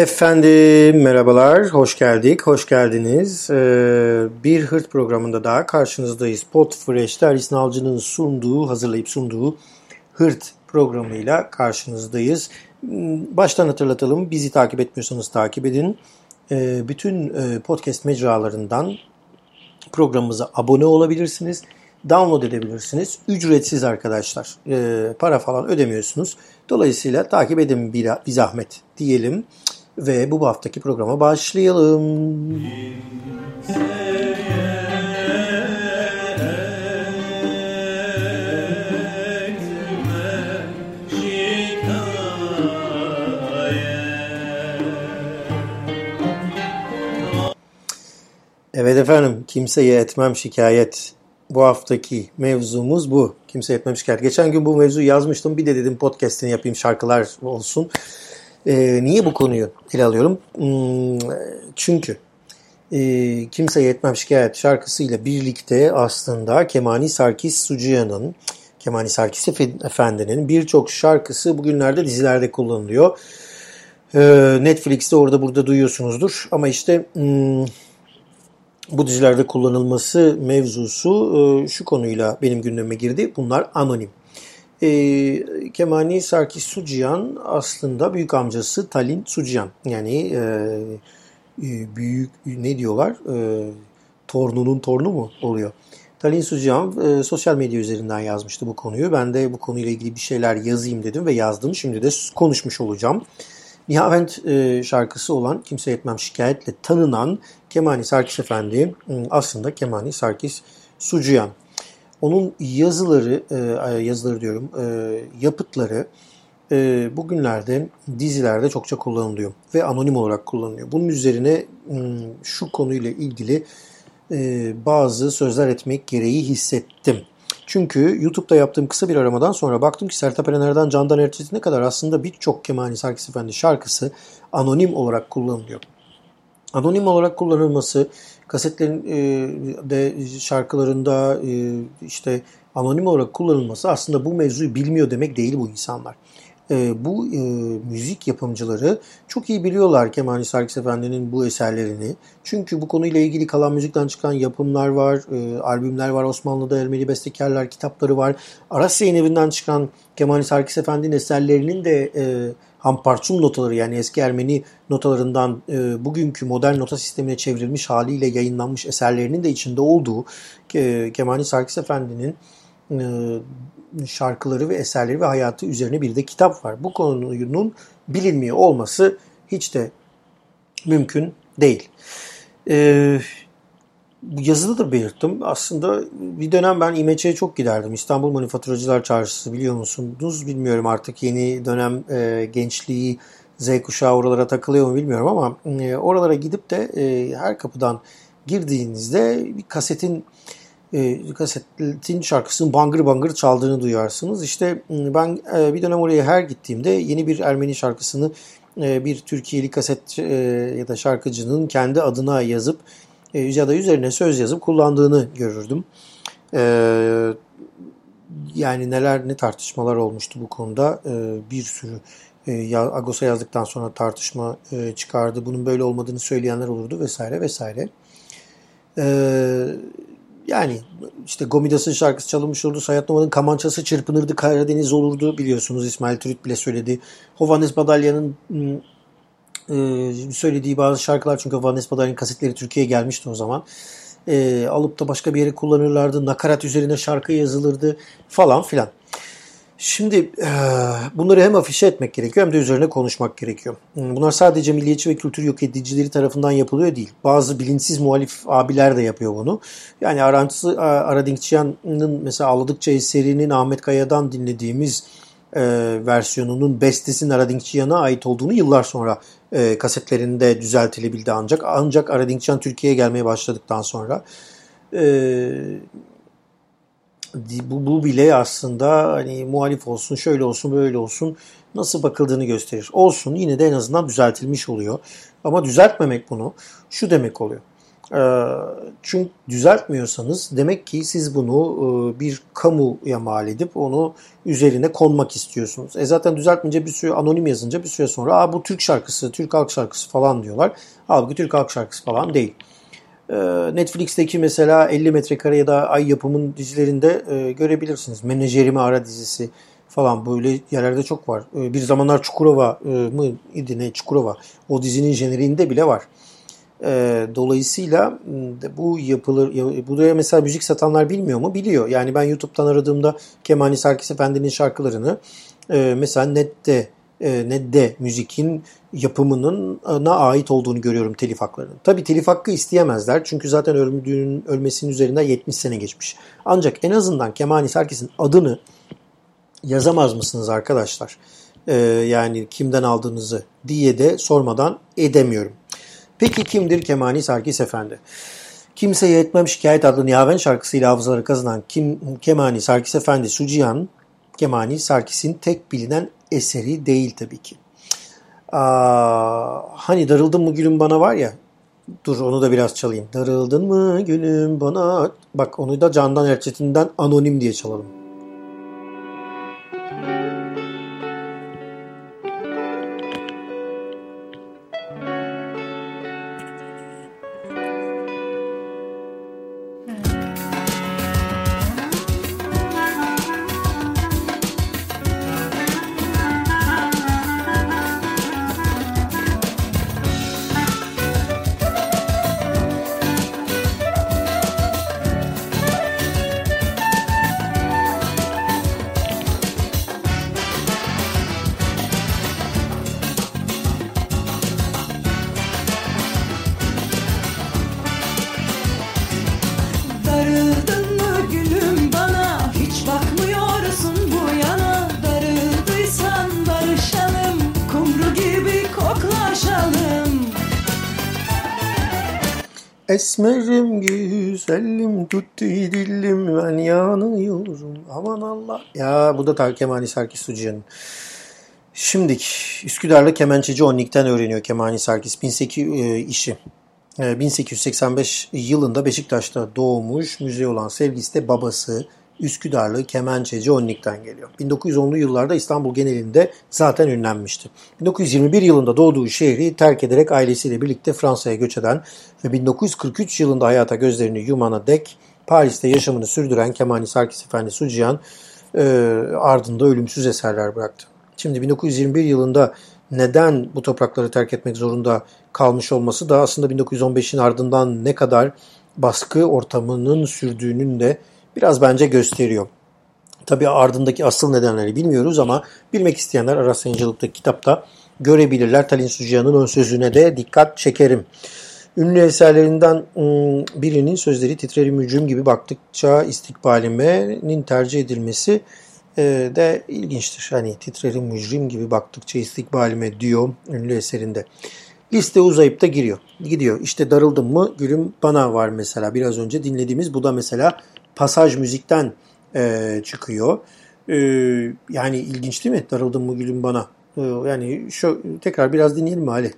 Efendim merhabalar, hoş geldik, hoş geldiniz. Ee, bir Hırt programında daha karşınızdayız. Podfresh'te Aris Nalcı'nın sunduğu, hazırlayıp sunduğu Hırt programıyla karşınızdayız. Baştan hatırlatalım, bizi takip etmiyorsanız takip edin. Ee, bütün e, podcast mecralarından programımıza abone olabilirsiniz. Download edebilirsiniz. Ücretsiz arkadaşlar. Ee, para falan ödemiyorsunuz. Dolayısıyla takip edin bir, bir zahmet diyelim. Ve bu haftaki programa başlayalım. Evet efendim, kimseye etmem şikayet. Bu haftaki mevzumuz bu. Kimseye etmem şikayet. Geçen gün bu mevzuyu yazmıştım. Bir de dedim podcast'ini yapayım, şarkılar olsun. E, niye bu konuyu ele alıyorum? Hmm, çünkü e, Kimse Yetmem Şikayet şarkısıyla birlikte aslında Kemani Sarkis Sucuya'nın Kemani Sarkis Efendi'nin birçok şarkısı bugünlerde dizilerde kullanılıyor. E, Netflix'te orada burada duyuyorsunuzdur. Ama işte hmm, bu dizilerde kullanılması mevzusu e, şu konuyla benim gündeme girdi. Bunlar anonim. E, Kemani Sarkis Suciyan aslında büyük amcası Talin Suciyan. Yani e, e, büyük ne diyorlar? E, torununun torunu mu oluyor? Talin Suciyan e, sosyal medya üzerinden yazmıştı bu konuyu. Ben de bu konuyla ilgili bir şeyler yazayım dedim ve yazdım. Şimdi de konuşmuş olacağım. Nihavent e, şarkısı olan Kimse Etmem Şikayetle tanınan Kemani Sarkis Efendi aslında Kemani Sarkis Sucuyan. Onun yazıları, e, yazıları diyorum, e, yapıtları e, bugünlerde dizilerde çokça kullanılıyor ve anonim olarak kullanılıyor. Bunun üzerine şu konuyla ilgili bazı sözler etmek gereği hissettim. Çünkü YouTube'da yaptığım kısa bir aramadan sonra baktım ki Sertab Erener'den Candan Erçetin'e kadar aslında birçok Kemani Sarkis Efendi şarkısı anonim olarak kullanılıyor. Anonim olarak kullanılması kasetlerin e, de şarkılarında e, işte anonim olarak kullanılması aslında bu mevzuyu bilmiyor demek değil bu insanlar. E, bu müzik yapımcıları çok iyi biliyorlar Kemani Sarkis Efendi'nin bu eserlerini. Çünkü bu konuyla ilgili kalan müzikten çıkan yapımlar var, albümler var, Osmanlı'da Ermeni bestekarlar kitapları var. Aras Yayın Evi'nden çıkan Kemani Sarkis Efendi'nin eserlerinin de e, Hamparçum notaları yani eski Ermeni notalarından e, bugünkü modern nota sistemine çevrilmiş haliyle yayınlanmış eserlerinin de içinde olduğu e, Kemani Sarkis Efendi'nin e, şarkıları ve eserleri ve hayatı üzerine bir de kitap var. Bu konunun bilinmiyor olması hiç de mümkün değil. Ee, yazıda da belirttim. Aslında bir dönem ben İMÇ'ye çok giderdim. İstanbul Manifaturacılar Çarşısı biliyor musunuz? Bilmiyorum artık yeni dönem e, gençliği Z kuşağı oralara takılıyor mu bilmiyorum ama e, oralara gidip de e, her kapıdan girdiğinizde bir kasetin e, kasetin şarkısının bangır bangır çaldığını duyarsınız. İşte ben e, bir dönem oraya her gittiğimde yeni bir Ermeni şarkısını e, bir Türkiye'li kaset e, ya da şarkıcının kendi adına yazıp e, ya da üzerine söz yazıp kullandığını görürdüm. E, yani neler ne tartışmalar olmuştu bu konuda e, bir sürü e, Agos'a yazdıktan sonra tartışma çıkardı. Bunun böyle olmadığını söyleyenler olurdu vesaire vesaire. Yani işte Gomidas'ın şarkısı çalınmış olurdu. Sayat Nova'nın kamançası çırpınırdı. Karadeniz olurdu biliyorsunuz. İsmail Türüt bile söyledi. Hovannes Badalya'nın e, söylediği bazı şarkılar çünkü Vanessa Padar'ın kasetleri Türkiye'ye gelmişti o zaman. E, alıp da başka bir yere kullanırlardı. Nakarat üzerine şarkı yazılırdı falan filan. Şimdi e, bunları hem afişe etmek gerekiyor hem de üzerine konuşmak gerekiyor. Bunlar sadece milliyetçi ve kültür yok edicileri tarafından yapılıyor değil. Bazı bilinçsiz muhalif abiler de yapıyor bunu. Yani Arantısı Aradinkçiyan'ın mesela Ağladıkça eserinin Ahmet Kaya'dan dinlediğimiz e, versiyonunun bestesinin Aradinkçiyan'a ait olduğunu yıllar sonra e, kasetlerinde düzeltilebildi ancak. Ancak Aradinkçiyan Türkiye'ye gelmeye başladıktan sonra e, bu, bu bile aslında hani muhalif olsun, şöyle olsun, böyle olsun nasıl bakıldığını gösterir. Olsun yine de en azından düzeltilmiş oluyor. Ama düzeltmemek bunu şu demek oluyor. Ee, çünkü düzeltmiyorsanız demek ki siz bunu e, bir kamuya mal edip onu üzerine konmak istiyorsunuz. E zaten düzeltmeyince bir süre anonim yazınca bir süre sonra Aa, bu Türk şarkısı, Türk halk şarkısı falan diyorlar. Halbuki Türk halk şarkısı falan değil. Ee, Netflix'teki mesela 50 metrekare ya da Ay yapımın dizilerinde e, görebilirsiniz. Menajerimi ara dizisi falan böyle yerlerde çok var. Ee, bir zamanlar Çukurova e, mı idi ne Çukurova o dizinin jeneriğinde bile var. Ee, dolayısıyla bu yapılır, buraya mesela müzik satanlar bilmiyor mu? Biliyor. Yani ben YouTube'dan aradığımda Kemani Sarkis Efendi'nin şarkılarını e, mesela nette e, Nedde müzikin yapımının na ait olduğunu görüyorum telif haklarının. Tabii telif hakkı isteyemezler çünkü zaten öldüğünün ölmesinin üzerinden 70 sene geçmiş. Ancak en azından Kemani Sarkis'in adını yazamaz mısınız arkadaşlar? Ee, yani kimden aldığınızı diye de sormadan edemiyorum. Peki kimdir Kemani Sarkis Efendi? Kimseye Etmem Şikayet adlı Nihaven şarkısıyla hafızaları kazanan Kim, Kemani Sarkis Efendi Sucihan, Kemani Sarkis'in tek bilinen eseri değil tabii ki. Aa, hani darıldın mı gülüm bana var ya, dur onu da biraz çalayım. Darıldın mı gülüm bana, bak onu da Candan Erçetin'den Anonim diye çalalım. Esmerim güzelim tuttu dilim ben yanıyorum aman Allah. Ya bu da Tarık Kemani Sarkis Sucuyan'ın. Şimdik Üsküdar'la kemençeci Onnik'ten öğreniyor Kemani Sarkis 1800 e, işi. 1885 e, yılında Beşiktaş'ta doğmuş müze olan sevgisi de babası Üsküdarlı kemençeci Onnik'ten geliyor. 1910'lu yıllarda İstanbul genelinde zaten ünlenmişti. 1921 yılında doğduğu şehri terk ederek ailesiyle birlikte Fransa'ya göç eden ve 1943 yılında hayata gözlerini yumana dek Paris'te yaşamını sürdüren Kemani Sarkis Efendi Sucihan e, ardında ölümsüz eserler bıraktı. Şimdi 1921 yılında neden bu toprakları terk etmek zorunda kalmış olması da aslında 1915'in ardından ne kadar baskı ortamının sürdüğünün de biraz bence gösteriyor. Tabi ardındaki asıl nedenleri bilmiyoruz ama bilmek isteyenler Aras Yayıncılık'taki kitapta görebilirler. Talin Suciyan'ın ön sözüne de dikkat çekerim. Ünlü eserlerinden ıı, birinin sözleri titrerim mücüm gibi baktıkça istikbalime'nin tercih edilmesi ıı, de ilginçtir. Hani titrerim mücrim gibi baktıkça istikbalime diyor ünlü eserinde. Liste uzayıp da giriyor. Gidiyor. İşte darıldım mı gülüm bana var mesela. Biraz önce dinlediğimiz bu da mesela pasaj müzikten e, çıkıyor. E, yani ilginç değil mi? Darıldım mı gülüm bana. E, yani şu tekrar biraz dinleyelim mi Ali?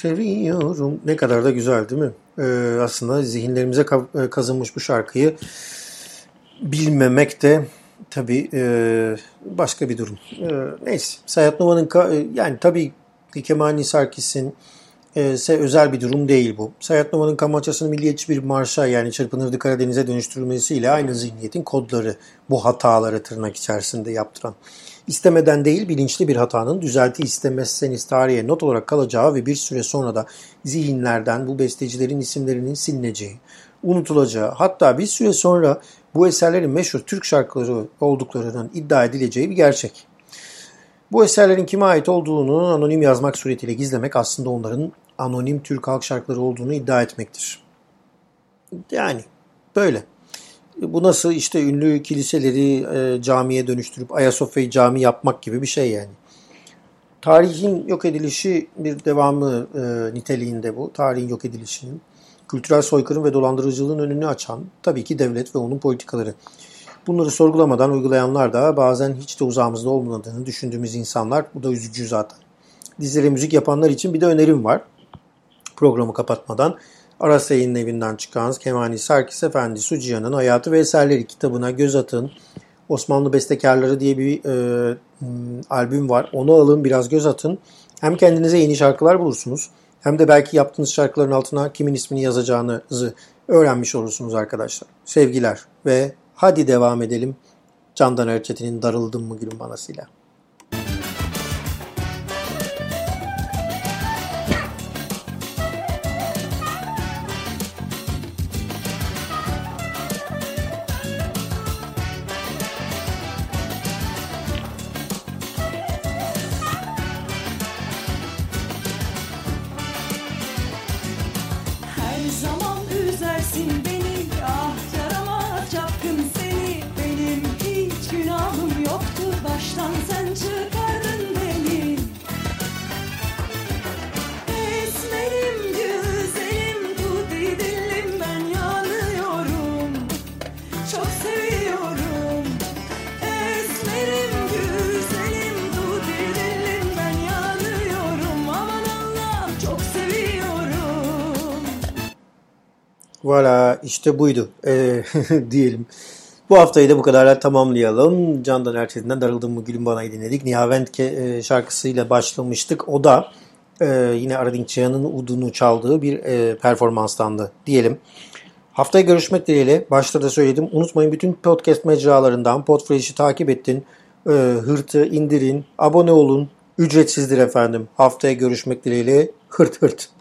Seviyorum. Ne kadar da güzel değil mi? Ee, aslında zihinlerimize e, kazınmış bu şarkıyı bilmemek de tabii e, başka bir durum. E, neyse. Sayat Nova'nın e, yani tabii Kemani Sarkis'in e, özel bir durum değil bu. Sayat Nova'nın Kamaçası'nı milliyetçi bir marşa yani Çırpınırdı Karadeniz'e dönüştürülmesiyle aynı zihniyetin kodları bu hataları tırnak içerisinde yaptıran istemeden değil bilinçli bir hatanın düzelti istemezseniz tarihe not olarak kalacağı ve bir süre sonra da zihinlerden bu bestecilerin isimlerinin silineceği, unutulacağı hatta bir süre sonra bu eserlerin meşhur Türk şarkıları olduklarının iddia edileceği bir gerçek. Bu eserlerin kime ait olduğunu anonim yazmak suretiyle gizlemek aslında onların anonim Türk halk şarkıları olduğunu iddia etmektir. Yani böyle. Bu nasıl işte ünlü kiliseleri e, camiye dönüştürüp Ayasofya'yı cami yapmak gibi bir şey yani. Tarihin yok edilişi bir devamı e, niteliğinde bu. Tarihin yok edilişinin. Kültürel soykırım ve dolandırıcılığın önünü açan tabii ki devlet ve onun politikaları. Bunları sorgulamadan uygulayanlar da bazen hiç de uzağımızda olmadığını düşündüğümüz insanlar. Bu da üzücü zaten. Dizilere müzik yapanlar için bir de önerim var. Programı kapatmadan Aras Yayın'ın evinden çıkan Kemani Sarkis Efendi Suciyan'ın Hayatı ve Eserleri kitabına göz atın. Osmanlı Bestekarları diye bir e, albüm var. Onu alın biraz göz atın. Hem kendinize yeni şarkılar bulursunuz hem de belki yaptığınız şarkıların altına kimin ismini yazacağınızı öğrenmiş olursunuz arkadaşlar. Sevgiler ve hadi devam edelim Candan Erçetin'in Darıldım mı Gülüm Banası'yla. Valla işte buydu ee, diyelim. Bu haftayı da bu kadarla tamamlayalım. Candan Erçetin'den Darıldım mı Gülüm Bana'yı dinledik. Nihaventke e, şarkısıyla başlamıştık. O da e, yine Aradink Çayan'ın udunu çaldığı bir e, performanstandı diyelim. Haftaya görüşmek dileğiyle. Başta da söyledim. Unutmayın bütün podcast mecralarından Podfresh'i takip ettin. E, hırtı indirin, abone olun. Ücretsizdir efendim. Haftaya görüşmek dileğiyle. Hırt hırt.